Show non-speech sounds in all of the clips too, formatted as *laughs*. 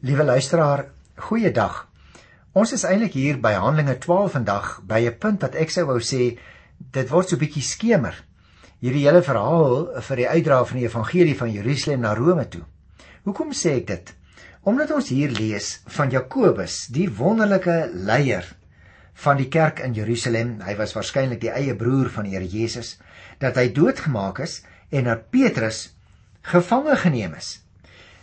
Liewe luisteraar, goeiedag. Ons is eintlik hier by Handelinge 12 vandag by 'n punt wat ek sou wou sê dit word so bietjie skemer. Hierdie hele verhaal vir die uitdra van die evangelie van Jerusalem na Rome toe. Hoekom sê ek dit? Omdat ons hier lees van Jakobus, die wonderlike leier van die kerk in Jerusalem. Hy was waarskynlik die eie broer van die Here Jesus dat hy doodgemaak is en dat Petrus gevange geneem is.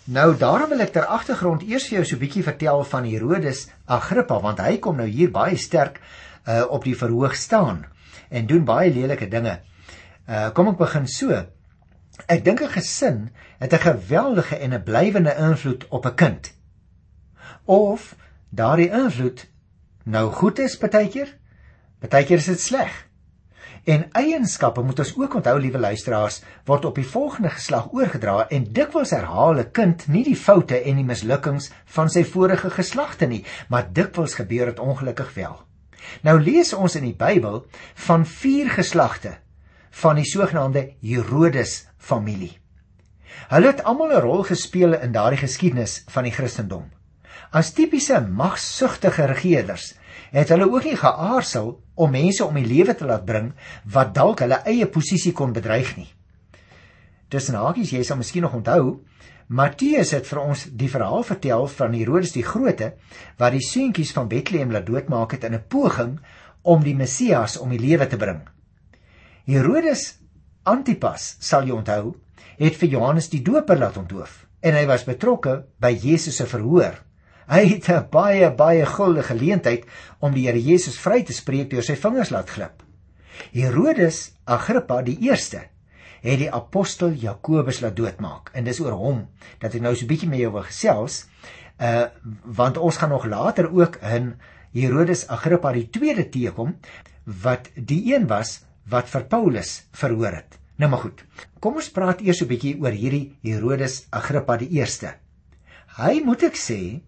Nou daarom wil ek ter agtergrond eers vir jou so 'n bietjie vertel van Herodes Agrippa want hy kom nou hier baie sterk uh, op die verhoog staan en doen baie lelike dinge. Uh, kom ek begin so. Ek dink 'n gesin het 'n geweldige en 'n blywende invloed op 'n kind. Of daardie invloed nou goed is partykeer, partykeer is dit sleg. En eienskappe moet ons ook onthou, liewe luisteraars, word op die volgende geslag oorgedra en dikwels herhaal 'n kind nie die foute en die mislukkings van sy vorige geslagte nie, maar dikwels gebeur dit ongelukkig wel. Nou lees ons in die Bybel van vier geslagte van die sogenaamde Herodes familie. Hulle het almal 'n rol gespeel in daardie geskiedenis van die Christendom. As tipiese magsugtige regerders het hulle ook nie geaarsel om mense om die lewe te laat bring wat dalk hulle eie posisie kon bedreig nie. Tussen hakies jy sal miskien nog onthou, Matteus het vir ons die verhaal vertel van Herodes die Grote wat die seentjies van Bethlehem laat doodmaak het in 'n poging om die Messias om die lewe te bring. Herodes Antipas, sal jy onthou, het vir Johannes die Doper laat ontdoof en hy was betrokke by Jesus se verhoor Hy het 'n baie baie guldige geleentheid om die Here Jesus vry te spreek deur sy vingers laat glip. Herodes Agrippa die eerste het die apostel Jakobus laat doodmaak en dis oor hom dat ek nou so 'n bietjie jou wil gesels. Uh want ons gaan nog later ook in Herodes Agrippa die tweede teekom wat die een was wat vir Paulus verhoor het. Nou maar goed. Kom ons praat eers 'n bietjie oor hierdie Herodes Agrippa die eerste. Hy moet ek sê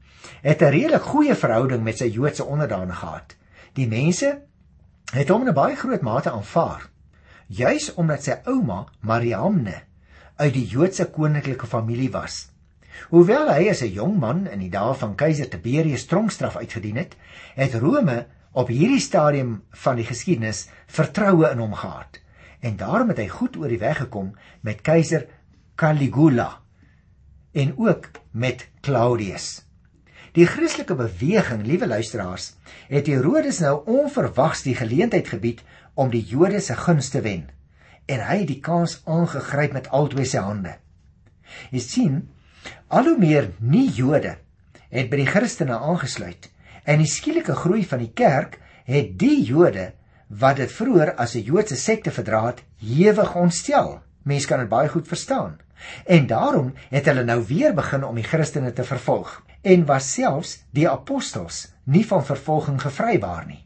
het 'n redelik goeie verhouding met sy Joodse onderdane gehad. Die mense het hom in 'n baie groot mate aanvaar, juis omdat sy ouma Mariamne uit die Joodse koninklike familie was. Hoewel hy as 'n jong man in die dae van keiser Tiberius tronkstraf uitgedien het, het Rome op hierdie stadium van die geskiedenis vertroue in hom gehad en daarom het hy goed oor die weg gekom met keiser Caligula en ook met Claudius. Die Christelike beweging, liewe luisteraars, het Herodes nou onverwags die geleentheid gebied om die Jode se gunste te wen en hy het die kans aangegryp met albei sy hande. Jy sien, al hoe meer nie-Jode het by die Christene aangesluit en die skielike groei van die kerk het die Jode wat dit vroeër as 'n Joodse sekte verdra het, hewig ontstel. Mense kan dit baie goed verstaan. En daarom het hulle nou weer begin om die Christene te vervolg en was selfs die apostels nie van vervolging gevrybaar nie.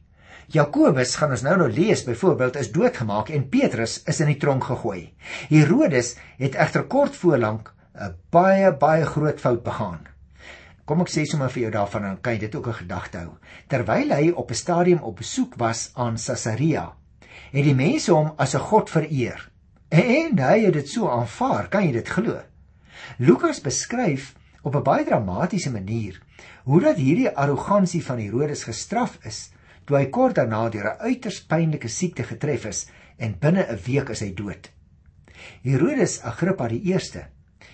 Jakobus gaan ons nou nou lees byvoorbeeld is doodgemaak en Petrus is in die tronk gegooi. Herodes het egter kort voorlank 'n baie baie groot fout begaan. Kom ek sê sommer vir jou daarvan dan kan jy dit ook 'n gedagte hou. Terwyl hy op 'n stadium op besoek was aan Caesarea, het die mense hom as 'n god vereer. En hy het dit so aanvaar, kan jy dit glo? Lukas beskryf op 'n baie dramatiese manier hoe dat hierdie arrogansie van Herodes gestraf is toe hy kort daarna deur 'n uiters pynlike siekte getref is en binne 'n week is hy dood. Herodes Agrippa die 1ste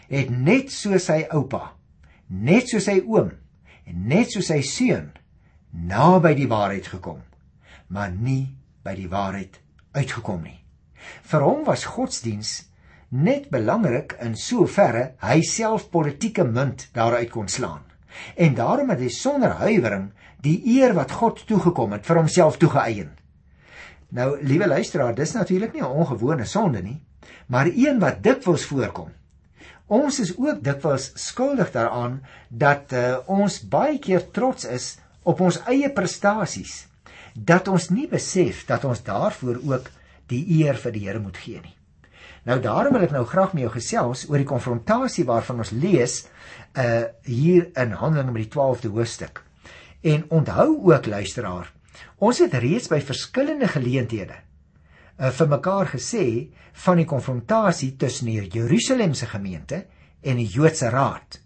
het net so sy oupa, net so sy oom en net so sy seun naby die waarheid gekom, maar nie by die waarheid uitgekom nie. Vir hom was godsdiens net belangrik in soverre hy self politieke munt daaruit kon slaan. En daarom het hy sonder huiwering die eer wat God toegekom het vir homself toegeëien. Nou, liewe luisteraar, dis natuurlik nie 'n ongewone sonde nie, maar een wat dikwels voorkom. Ons is ook dikwels skuldig daaraan dat uh, ons baie keer trots is op ons eie prestasies, dat ons nie besef dat ons daarvoor ook die eer vir die Here moet gee nie. Nou daarom wil ek nou graag met jou gesels oor die konfrontasie waarvan ons lees uh hier in Handelinge met die 12de hoofstuk. En onthou ook luisteraar, ons het reeds by verskillende geleenthede uh vir mekaar gesê van die konfrontasie tussen die Jerusalemse gemeente en die Joodse raad.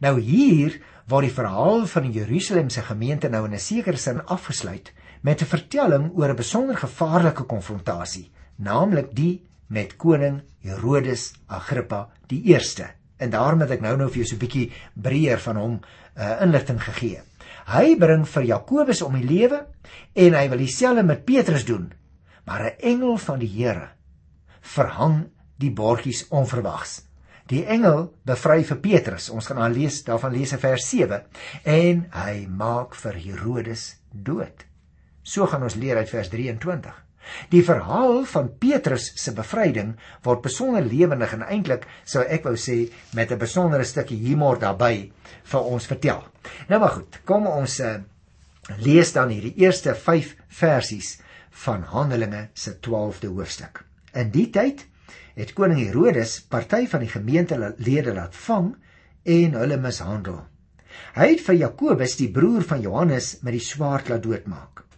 Nou hier word die verhaal van die Jerusalemse gemeente nou in 'n sekere sin afgesluit met 'n vertelling oor 'n besonder gevaarlike konfrontasie, naamlik die met koning Herodes Agrippa die 1ste. En daarom het ek nou nou vir jou so 'n bietjie breër van hom uh, inligting gegee. Hy bring vir Jakobus om die lewe en hy wil dieselfde met Petrus doen. Maar 'n engel van die Here verhang die bordjies onverwags. Die engel bevry vir Petrus. Ons gaan aan lees daarvan lees in vers 7 en hy maak vir Herodes dood. So gaan ons leer uit vers 23. Die verhaal van Petrus se bevryding word besonder lewendig en eintlik sou ek wou sê met 'n besondere stukkie humor daarbey vir ons vertel. Nou maar goed, kom ons uh, lees dan hierdie eerste 5 versies van Handelinge se 12de hoofstuk. In die tyd het koning Herodes party van die gemeentelede laat vang en hulle mishandel. Hy het vir Jakobus, die broer van Johannes, met die swaard laat doodmaak.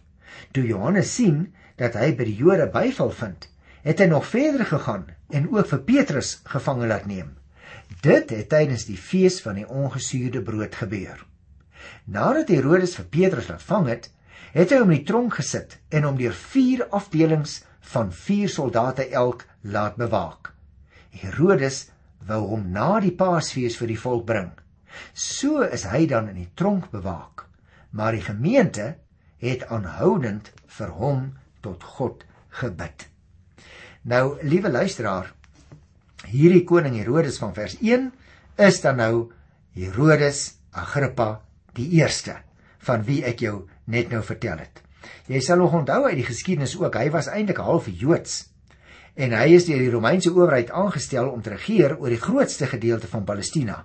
Toe Johannes sien dat hy by die Jode byval vind, het hy nog verder gegaan en ook vir Petrus gevange laat neem. Dit het tydens die fees van die ongesuurde brood gebeur. Nadat Herodes vir Petrus laat vang het, het hy hom in die tronk gesit en hom deur 4 afdelings van 4 soldate elk laat bewaak. Herodes wou hom na die Paasfees vir die volk bring. So is hy dan in die tronk bewaak. Maar die gemeente het aanhoudend vir hom tot God gebid. Nou, liewe luisteraar, hierdie koning Herodes van vers 1 is dan nou Herodes Agrippa die eerste van wie ek jou net nou vertel het. Jy sal nog onthou uit die geskiedenis ook, hy was eintlik half Joods en hy is deur die Romeinse owerheid aangestel om te regeer oor die grootste gedeelte van Palestina.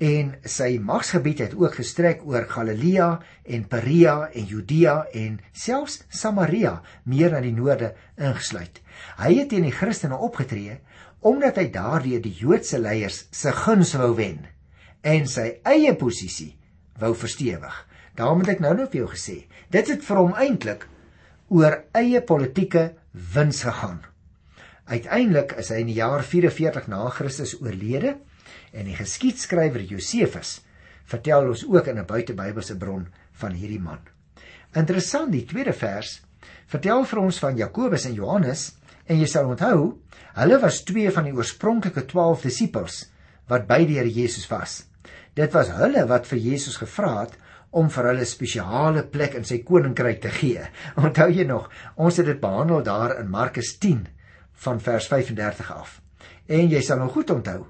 En sy magsgebied het ook gestrek oor Galilea en Perea en Judea en selfs Samaria meer aan die noorde ingesluit. Hy het teen die Christene opgetree omdat hy daardeur die Joodse leiers se guns wou wen en sy eie posisie wou verstewig. Daarom het ek nou net vir jou gesê, dit het vir hom eintlik oor eie politieke wins gegaan. Uiteindelik is hy in die jaar 44 na Christus oorlede en die geskiedskrywer Josefus vertel ons ook in 'n buitebybelse bron van hierdie man. Interessant, die tweede vers vertel vir ons van Jakobus en Johannes en jy sal onthou, hulle was twee van die oorspronklike 12 disippels wat by die Here Jesus was. Dit was hulle wat vir Jesus gevra het om vir hulle spesiale plek in sy koninkryk te gee. *laughs* Onthou jy nog, ons het dit behandel daar in Markus 10 van vers 35 af. En jy sal nog goed onthou,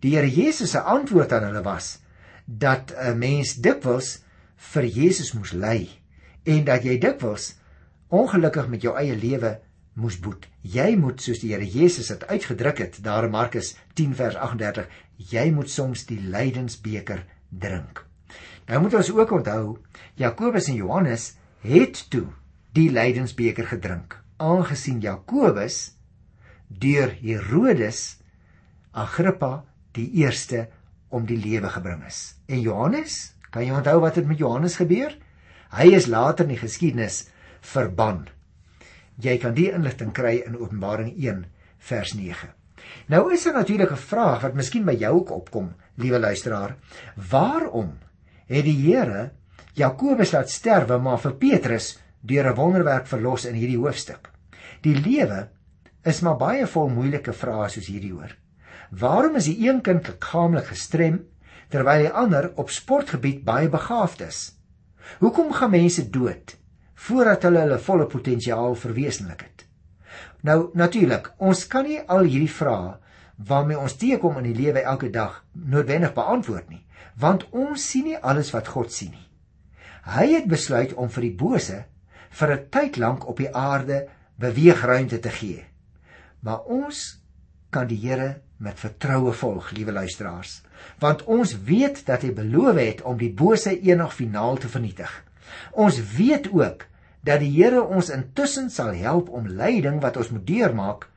die Here Jesus se antwoord aan hulle was dat 'n mens dikwels vir Jesus moes ly en dat jy dikwels ongelukkig met jou eie lewe moes boet. Jy moet soos die Here Jesus dit uitgedruk het daar in Markus 10 vers 38, jy moet soms die lydensbeker drink. Nou moet ons ook onthou, Jakobus en Johannes het toe die lydensbeker gedrink, aangesien Jakobus deur Herodes Agrippa die eerste om die lewe gebring is. En Johannes, kan jy onthou wat het met Johannes gebeur? Hy is later in die geskiedenis verban. Jy kan die inligting kry in Openbaring 1 vers 9. Nou is daar natuurlik 'n vraag wat miskien by jou ook opkom, liewe luisteraar. Waarom het die Here Jakobus laat sterwe maar vir Petrus deur 'n wonderwerk verlos in hierdie hoofstuk? Die lewe is maar baie vol moeilike vrae soos hierdie hoor. Waarom is die een kind liggaamlik gestrem terwyl die ander op sportgebied baie begaafd is? Hoekom gaan mense dood voordat hulle hulle volle potensiaal verwesenlik het? Nou natuurlik, ons kan nie al hierdie vrae waarmee ons teekom in die lewe elke dag noodwendig beantwoord nie, want ons sien nie alles wat God sien nie. Hy het besluit om vir die bose vir 'n tyd lank op die aarde beweegruimte te gee Maar ons kan die Here met vertroue volg, liewe luisteraars, want ons weet dat hy beloof het om die bose eendag finaal te vernietig. Ons weet ook dat die Here ons intussen sal help om lyding wat ons moet deurmaak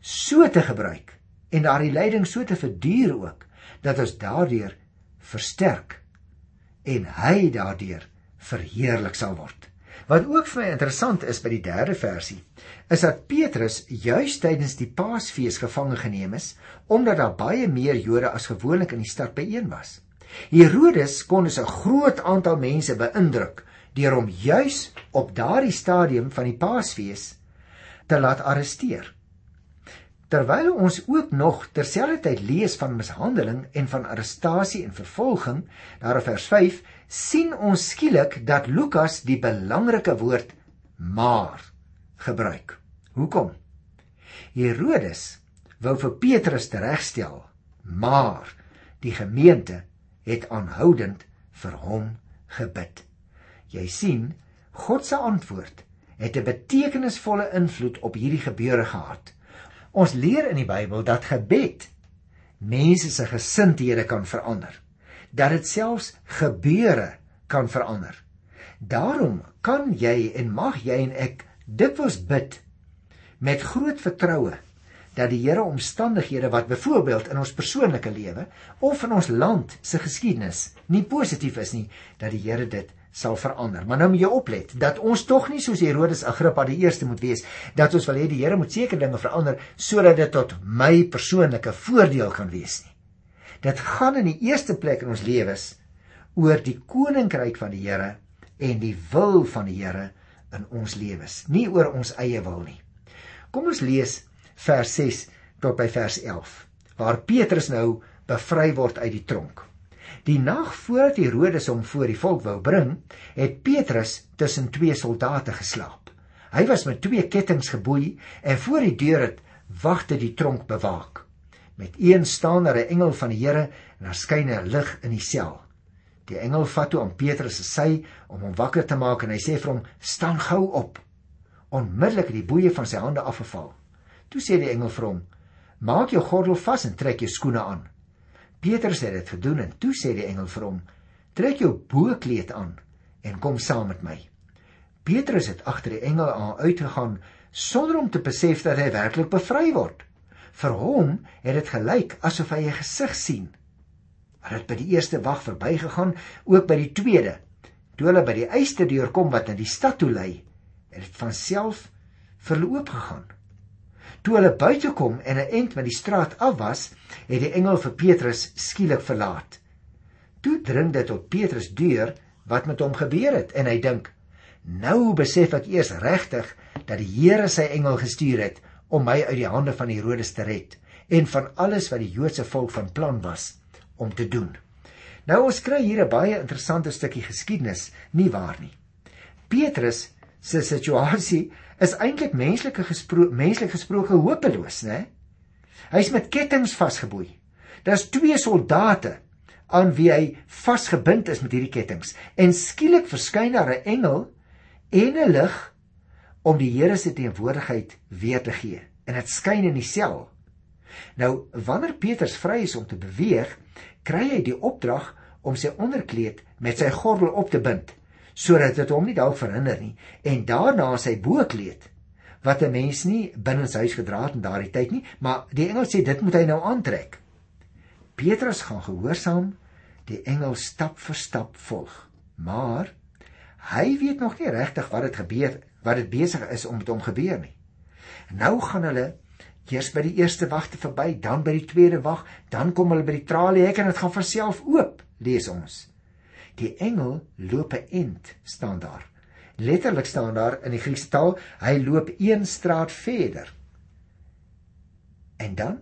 so te gebruik en daardie lyding so te verduur ook dat ons daardeur versterk en hy daardeur verheerlik sal word. Wat ook vir my interessant is by die derde versie, is dat Petrus juis tydens die Paasfees gevange geneem is omdat daar baie meer Jode as gewoonlik in die stad byeen was. Herodes kon dus 'n groot aantal mense beïndruk deur hom juis op daardie stadium van die Paasfees te laat arresteer. Terwyl ons ook nog terselfdertyd lees van mishandeling en van arrestasie en vervolging, daar in vers 5, sien ons skielik dat Lukas die belangrike woord maar gebruik. Hoekom? Herodes wou vir Petrus teregstel, maar die gemeente het aanhoudend vir hom gebid. Jy sien, God se antwoord het 'n betekenisvolle invloed op hierdie gebeure gehad. Ons leer in die Bybel dat gebed mense se gesindhede kan verander. Dat dit selfs gebeure kan verander. Daarom kan jy en mag jy en ek dikwels bid met groot vertroue dat die Here omstandighede wat byvoorbeeld in ons persoonlike lewe of in ons land se geskiedenis nie positief is nie, dat die Here dit sal verander. Maar nou moet jy oplet dat ons tog nie soos Herodes Agrippa die eerste moet wees dat ons wil hê die Here moet sekere dinge verander sodat dit tot my persoonlike voordeel kan wees nie. Dit gaan in die eerste plek in ons lewens oor die koninkryk van die Here en die wil van die Here in ons lewens, nie oor ons eie wil nie. Kom ons lees vers 6 tot by vers 11 waar Petrus nou bevry word uit die tronk. Die nag voordat Herodes hom voor die volk wou bring, het Petrus tussen twee soldate geslaap. Hy was met twee kettinge geboei en voor die deur het wagte die tronk bewaak. Met een staan daar 'n engel van die Here en daar skyn 'n lig in die sel. Die engel vat toe aan Petrus se sy om hom wakker te maak en hy sê vir hom: "Staan gou op." Onmiddellik het die boeie van sy hande afgeval. Toe sê die engel vir hom: "Maak jou gordel vas en trek jou skoene aan." Petrus het dit gedoen en toe sê die engel vir hom: "Trek jou boekleed aan en kom saam met my." Petrus het agter die engel aan uitgegaan sonder om te besef dat hy werklik bevry word. Vir hom het dit gelyk asof hy 'n gesig sien. Hy het by die eerste wag verbygegaan, ook by die tweede. Toe hulle by die eisterdeur kom wat na die stad toe lei, het dit van self verloop gegaan. Toe hulle buite kom en 'n ent met die straat af was, het die engel vir Petrus skielik verlaat. Toe dring dit op Petrus deur wat met hom gebeur het en hy dink: "Nou besef ek eers regtig dat die Here sy engel gestuur het om my uit die hande van Herodes te red en van alles wat die Joodse volk van plan was om te doen." Nou ons kry hier 'n baie interessante stukkie geskiedenis, nie waar nie? Petrus se situasie is eintlik menslike gespro menslik gesproke hopeloos, né? Hy's met kettinge vasgeboei. Daar's twee soldate aan wie hy vasgebind is met hierdie kettinge en skielik verskyn daar 'n engel en 'n lig om die Here se teenwoordigheid weer te gee en dit skyn in die sel. Nou wanneer Petrus vry is om te beweeg, kry hy die opdrag om sy onderkleed met sy gordel op te bind sodat dit hom nie dalk verhinder nie en daarna sy boekleed wat 'n mens nie binne sy huis gedra het in daardie tyd nie maar die engel sê dit moet hy nou aantrek Petrus gaan gehoorsaam die engel stap vir stap volg maar hy weet nog nie regtig wat dit gebeur wat dit besig is om met hom gebeur nie nou gaan hulle eers by die eerste wagte verby dan by die tweede wag dan kom hulle by die traliehek en dit gaan van self oop lees ons Die engel loop 'n end staan daar. Letterlik staan daar in die Griekse taal, hy loop een straat verder. En dan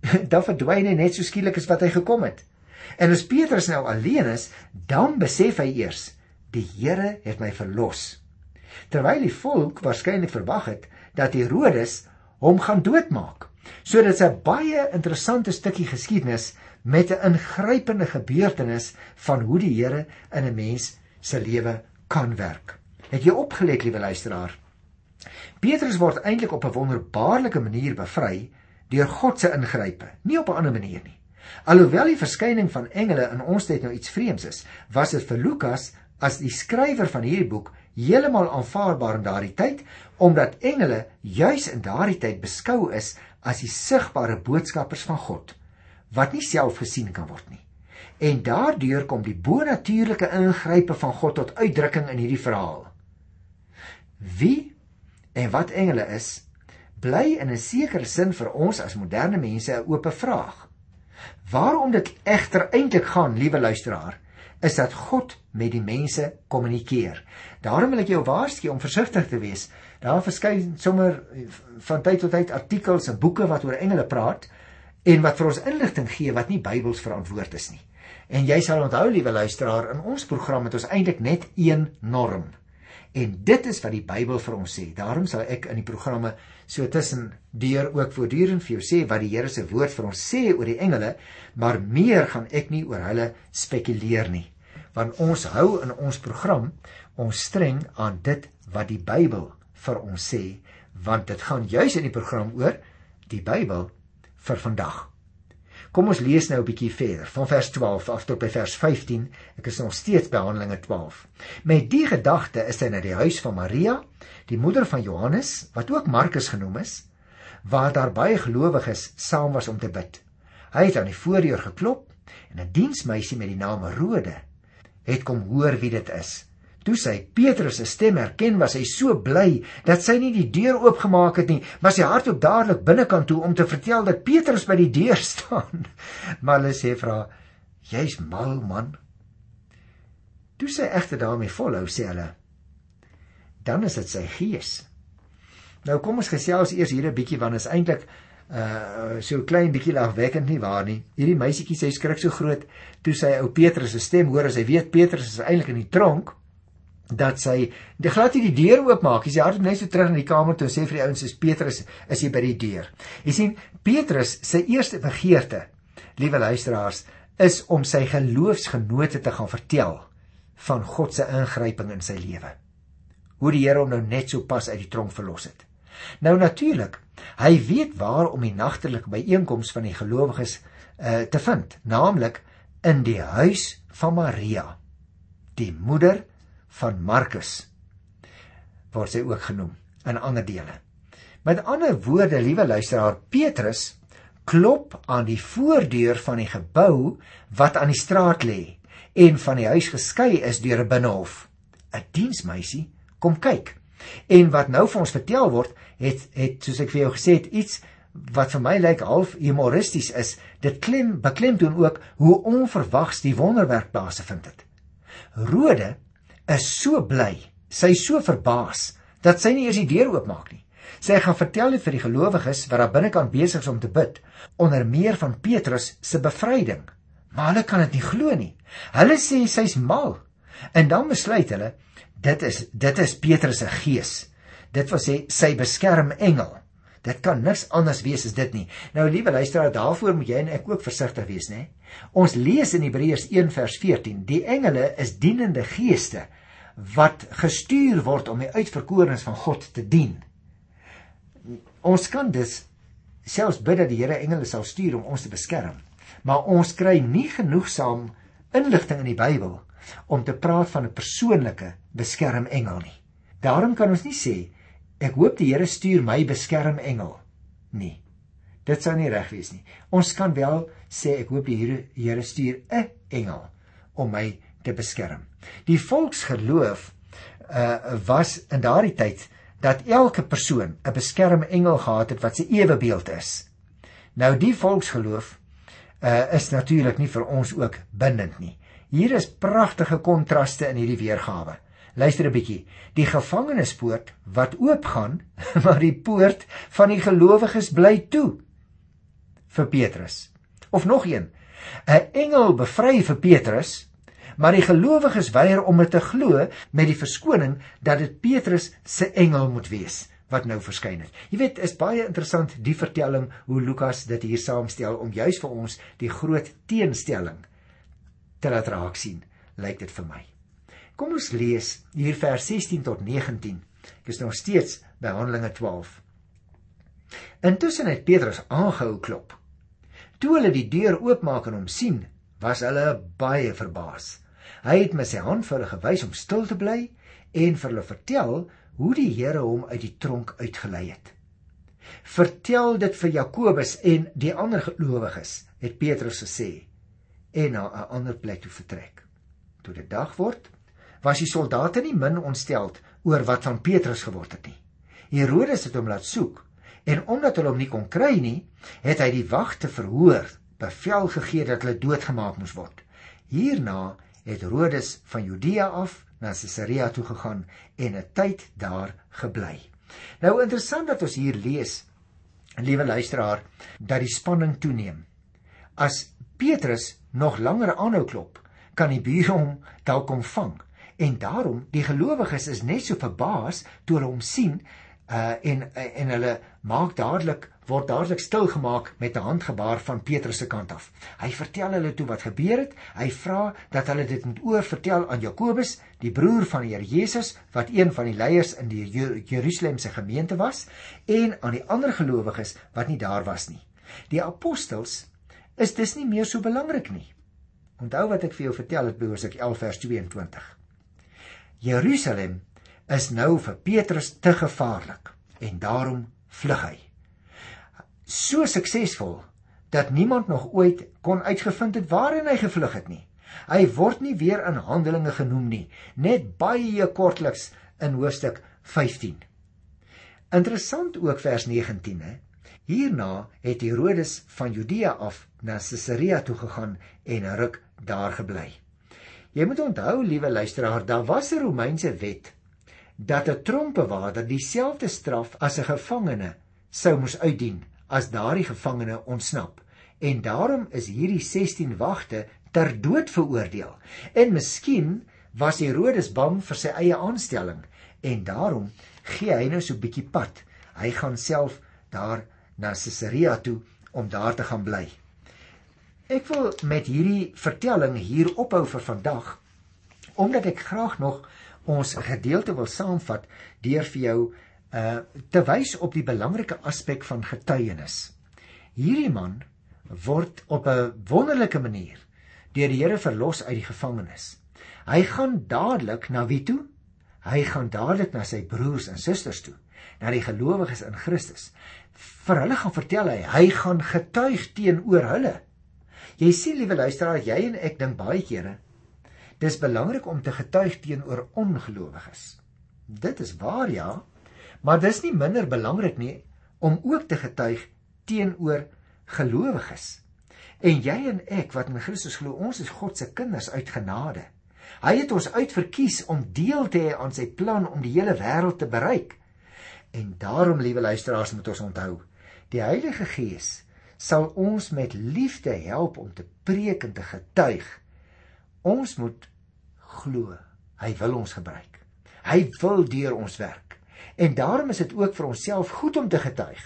*laughs* dan verdwyn hy net so skielik as wat hy gekom het. En as Petrus nou alleen is, dan besef hy eers, die Here het my verlos. Terwyl die volk waarskynlik verwag het dat Herodes hom gaan doodmaak. So dit's 'n baie interessante stukkie geskiedenis met 'n ingrypende gebeurtenis van hoe die Here in 'n mens se lewe kan werk. Het jy opgelet, liewe luisteraar? Petrus word eintlik op 'n wonderbaarlike manier bevry deur God se ingrype, nie op 'n ander manier nie. Alhoewel die verskyning van engele in ons tyd nou iets vreemds is, was dit vir Lukas as die skrywer van hierdie boek heeltemal aanvaarbaar in daardie tyd omdat engele juis in daardie tyd beskou is as die sigbare boodskappers van God wat nie self gesien kan word nie. En daardeur kom die bonatuurlike ingrype van God tot uitdrukking in hierdie verhaal. Wie en wat engele is, bly in 'n sekere sin vir ons as moderne mense 'n oop vraag. Waarom dit egter eintlik gaan, liewe luisteraar, is dat God met die mense kommunikeer. Daarom wil ek jou waarsku om versigtig te wees. Daar verskyn sommer van tyd tot tyd artikels en boeke wat oor engele praat en wat vir ons inligting gee wat nie Bybels verantwoord is nie. En jy sal onthou, liewe luisteraar, in ons program het ons eintlik net een norm. En dit is wat die Bybel vir ons sê. Daarom sal ek in die programme so tussen deur ook voortdurend vir jou sê wat die Here se woord vir ons sê oor die engele, maar meer gaan ek nie oor hulle spekuleer nie. Want ons hou in ons program ons streng aan dit wat die Bybel vir ons sê, want dit gaan juis in die program oor die Bybel vir vandag. Kom ons lees nou 'n bietjie verder van vers 12 af tot by vers 15. Ek is nog steeds by Handelinge 12. Met die gedagte is hy na die huis van Maria, die moeder van Johannes, wat ook Markus genoem is, waar daar baie gelowiges saam was om te bid. Hy het aan die voordeur geklop en 'n diensmeisie met die naam Rode het kom hoor wie dit is. Toe sy Petrus se stem herken, was hy so bly dat sy nie die deur oopgemaak het nie, maar sy hardloop dadelik binnekant toe om te vertel dat Petrus by die deur *laughs* staan. Maar hulle sê vir haar: "Jy's mal, man." Toe sy egter daarmee volhou, sê hulle: "Dan is dit sy gees." Nou kom ons gesels eers hier 'n bietjie want is eintlik uh so klein bietjie lagwekkend nie waar nie. Hierdie meisietjie sê skrik so groot toe sy ou Petrus se stem hoor as hy weet Petrus is eintlik in die tronk dat sy die glad nie die deur oopmaak. Sy hardloop net so terug in die kamer toe en sê vir die ouens: "Is Petrus is hier by die deur." Jy sien, Petrus se eerste begeerte, liewe luisteraars, is om sy geloofsgenote te gaan vertel van God se ingryping in sy lewe. Hoe die Here hom nou net so pas uit die tronk verlos het. Nou natuurlik, hy weet waar om die nagtelike byeenkoms van die gelowiges uh, te vind, naamlik in die huis van Maria, die moeder van Markus word sy ook genoem in ander dele. Met ander woorde, liewe luisteraar, Petrus klop aan die voordeur van die gebou wat aan die straat lê en van die huis geskei is deur 'n binnehof. 'n Diensmeisie kom kyk. En wat nou vir ons vertel word, het het soos ek vir jou gesê het, iets wat vir my lyk half humoristies is. Dit klem beklemtoon ook hoe onverwags die wonderwerk plaasgevind het. Rode is so bly, sy so verbaas dat sy nie eers die deur oopmaak nie. Sy gaan vertel dit vir die gelowiges wat daar binnekant besig is om te bid, onder meer van Petrus se bevryding. Maar hulle kan dit nie glo nie. Hulle sê sy's mal. En dan besluit hulle, dit is dit is Petrus se gees. Dit wil sê sy beskerm engel. Dit kan niks anders wees as dit nie. Nou liewe luisteraar, daarvoor moet jy en ek ook versigtig wees, né? Ons lees in Hebreërs 1 vers 14, die engele is dienende geeste wat gestuur word om die uitverkorenes van God te dien. Ons kan dus selfs bid dat die Here engele sal stuur om ons te beskerm. Maar ons kry nie genoegsaam inligting in die Bybel om te praat van 'n persoonlike beskermengel nie. Daarom kan ons nie sê ek hoop die Here stuur my beskermengel nie. Dit sou nie reg wees nie. Ons kan wel sê ek hoop die Here Here stuur 'n engel om my te beskerm. Die volksgeloof uh was in daardie tyd dat elke persoon 'n beskermengel gehad het wat sy ewebeeld is. Nou die volksgeloof uh is natuurlik nie vir ons ook bindend nie. Hier is pragtige kontraste in hierdie weergawe. Luister 'n bietjie. Die gevangenispoort wat oopgaan, *laughs* maar die poort van die gelowiges bly toe vir Petrus. Of nog een. 'n Engel bevry vir Petrus maar die gelowiges weier om dit te glo met die verskoning dat dit Petrus se engel moet wees wat nou verskyn het. Jy weet, is baie interessant die vertelling hoe Lukas dit hier saamstel om juis vir ons die groot teenstelling te laat raak sien, lyk dit vir my. Kom ons lees hier vers 16 tot 19. Ek is nog steeds by Handelinge 12. Intussen het Petrus aangehou klop. Toe hulle die deur oopmaak en hom sien, was hulle baie verbaas. Hy het met sy hand vir hulle gewys om stil te bly en vir hulle vertel hoe die Here hom uit die tronk uitgelei het. Vertel dit vir Jakobus en die ander gelowiges, het Petrus gesê en na 'n ander plek toe vertrek. Toe dit dag word, was die soldate nie min ontsteld oor wat van Petrus geword het nie. Herodes het hom laat soek en omdat hulle hom nie kon kry nie, het hy die wagte verhoor bevel gegee dat hulle doodgemaak moes word. Hierna het Herodes van Judea af na Caesarea toe gegaan en 'n tyd daar gebly. Nou interessant dat ons hier lees, liewe luisteraar, dat die spanning toeneem. As Petrus nog langer aanhou klop, kan die bure hom dalk kom vang. En daarom, die gelowiges is net so verbaas toe hulle hom sien uh en en hulle maak dadelik word dadelik stil gemaak met 'n handgebaar van Petrus se kant af. Hy vertel hulle toe wat gebeur het. Hy vra dat hulle dit moet oor vertel aan Jakobus, die broer van die Here Jesus, wat een van die leiers in die Jerusalemse gemeente was, en aan die ander gelowiges wat nie daar was nie. Die apostels is dis nie meer so belangrik nie. Onthou wat ek vir jou vertel het by Hoofstuk 11 vers 22. Jerusalem is nou vir Petrus te gevaarlik en daarom vlug hy. So suksesvol dat niemand nog ooit kon uitgevind het waarheen hy gevlug het nie. Hy word nie weer in Handelinge genoem nie, net baie kortliks in hoofstuk 15. Interessant ook vers 19 hè. Hierna het Herodes van Judea af na Caesarea toe gegaan en ruk daar gebly. Jy moet onthou, liewe luisteraar, daar was 'n Romeinse wet dat 'n tronkbewaarder dieselfde straf as 'n gevangene sou moes uitdien as daardie gevangene ontsnap. En daarom is hierdie 16 wagte ter dood veroordeel. En miskien was Herodes bang vir sy eie aanstelling en daarom gee hy nou so 'n bietjie pad. Hy gaan self daar na Caesarea toe om daar te gaan bly. Ek wil met hierdie vertelling hier ophou vir vandag omdat ek graag nog ons gedeelte wil saamvat deur vir jou uh te wys op die belangrike aspek van getuienis. Hierdie man word op 'n wonderlike manier deur die Here verlos uit die gevangenis. Hy gaan dadelik na wie toe? Hy gaan dadelik na sy broers en susters toe, na die gelowiges in Christus. Vir hulle gaan vertel hy, hy gaan getuig teenoor hulle. Jy sien liewe luisteraar, jy en ek dink baie kere Dis belangrik om te getuig teenoor ongelowiges. Dit is waar ja, maar dis nie minder belangrik nie om ook te getuig teenoor gelowiges. En jy en ek wat in Christus glo, ons is God se kinders uit genade. Hy het ons uitverkies om deel te hê aan sy plan om die hele wêreld te bereik. En daarom, liewe luisteraars, moet ons onthou, die Heilige Gees sal ons met liefde help om te preek en te getuig. Ons moet glo. Hy wil ons gebruik. Hy wil deur ons werk. En daarom is dit ook vir onsself goed om te getuig,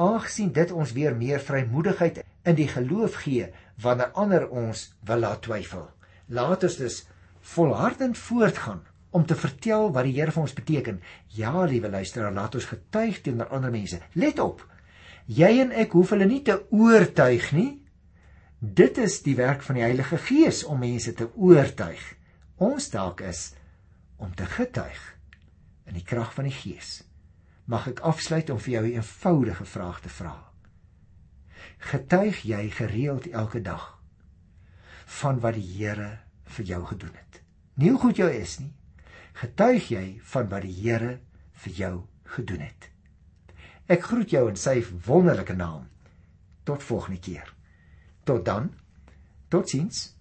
aangesien dit ons weer meer vrymoedigheid in die geloof gee wanneer ander ons wil laat twyfel. Laat ons dus volhardend voortgaan om te vertel wat die Here vir ons beteken. Ja, liewe luisteraar, laat ons getuig teenoor ander mense. Let op. Jy en ek hoef hulle nie te oortuig nie. Dit is die werk van die Heilige Gees om mense te oortuig. Ons taak is om te getuig in die krag van die Gees. Mag ek afsluit om vir jou 'n eenvoudige vraag te vra. Getuig jy gereeld elke dag van wat die Here vir jou gedoen het? Nie hoe goed jy is nie. Getuig jy van wat die Here vir jou gedoen het? Ek groet jou in sy wonderlike naam. Tot volgende keer. Tot dan. Totsiens.